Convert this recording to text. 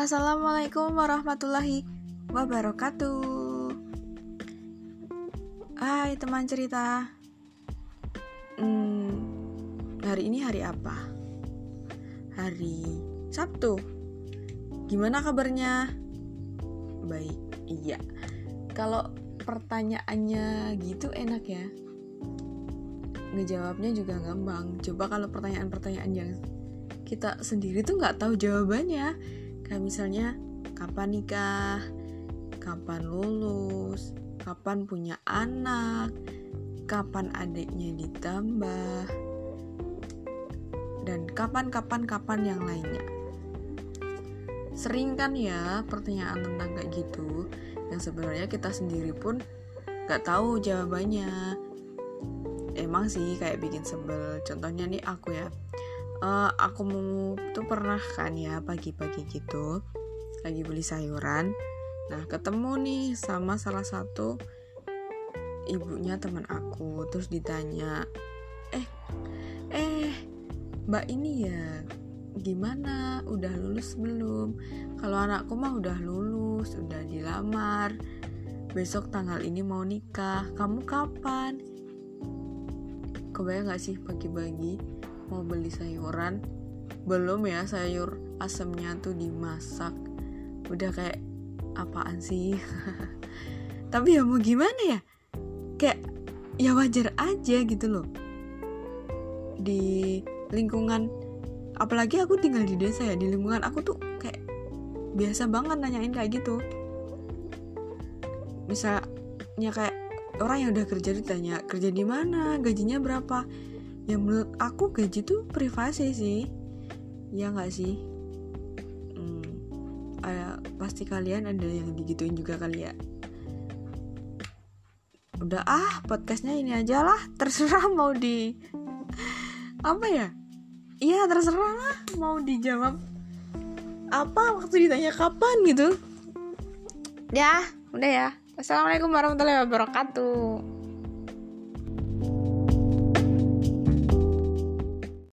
Assalamualaikum warahmatullahi wabarakatuh. Hai teman cerita. Hmm, hari ini hari apa? Hari Sabtu. Gimana kabarnya? Baik, iya. Kalau pertanyaannya gitu enak ya. Ngejawabnya juga gampang. Coba kalau pertanyaan-pertanyaan yang kita sendiri tuh nggak tahu jawabannya kayak misalnya kapan nikah kapan lulus kapan punya anak kapan adiknya ditambah dan kapan-kapan-kapan yang lainnya. Sering kan ya pertanyaan tentang kayak gitu yang sebenarnya kita sendiri pun gak tahu jawabannya. Emang sih kayak bikin sebel contohnya nih aku ya uh, aku mau tuh pernah kan ya pagi-pagi gitu lagi beli sayuran. Nah ketemu nih sama salah satu ibunya teman aku. Terus ditanya eh eh mbak ini ya gimana? Udah lulus belum? Kalau anakku mah udah lulus udah dilamar. Besok tanggal ini mau nikah. Kamu kapan? Kebayang gak sih pagi-pagi mau beli sayuran belum ya sayur asemnya tuh dimasak. Udah kayak apaan sih? Tapi ya mau gimana ya? Kayak ya wajar aja gitu loh. Di lingkungan apalagi aku tinggal di desa ya di lingkungan aku tuh kayak biasa banget nanyain kayak gitu. Misalnya kayak orang yang udah kerja ditanya kerja di mana? Gajinya berapa ya menurut aku gaji tuh privasi sih. Ya nggak sih? Hmm, uh, pasti kalian ada yang digituin juga kali ya? Udah ah podcastnya ini aja lah. Terserah mau di apa ya? Iya terserah lah mau dijawab apa waktu ditanya kapan gitu. Ya udah ya. Assalamualaikum warahmatullahi wabarakatuh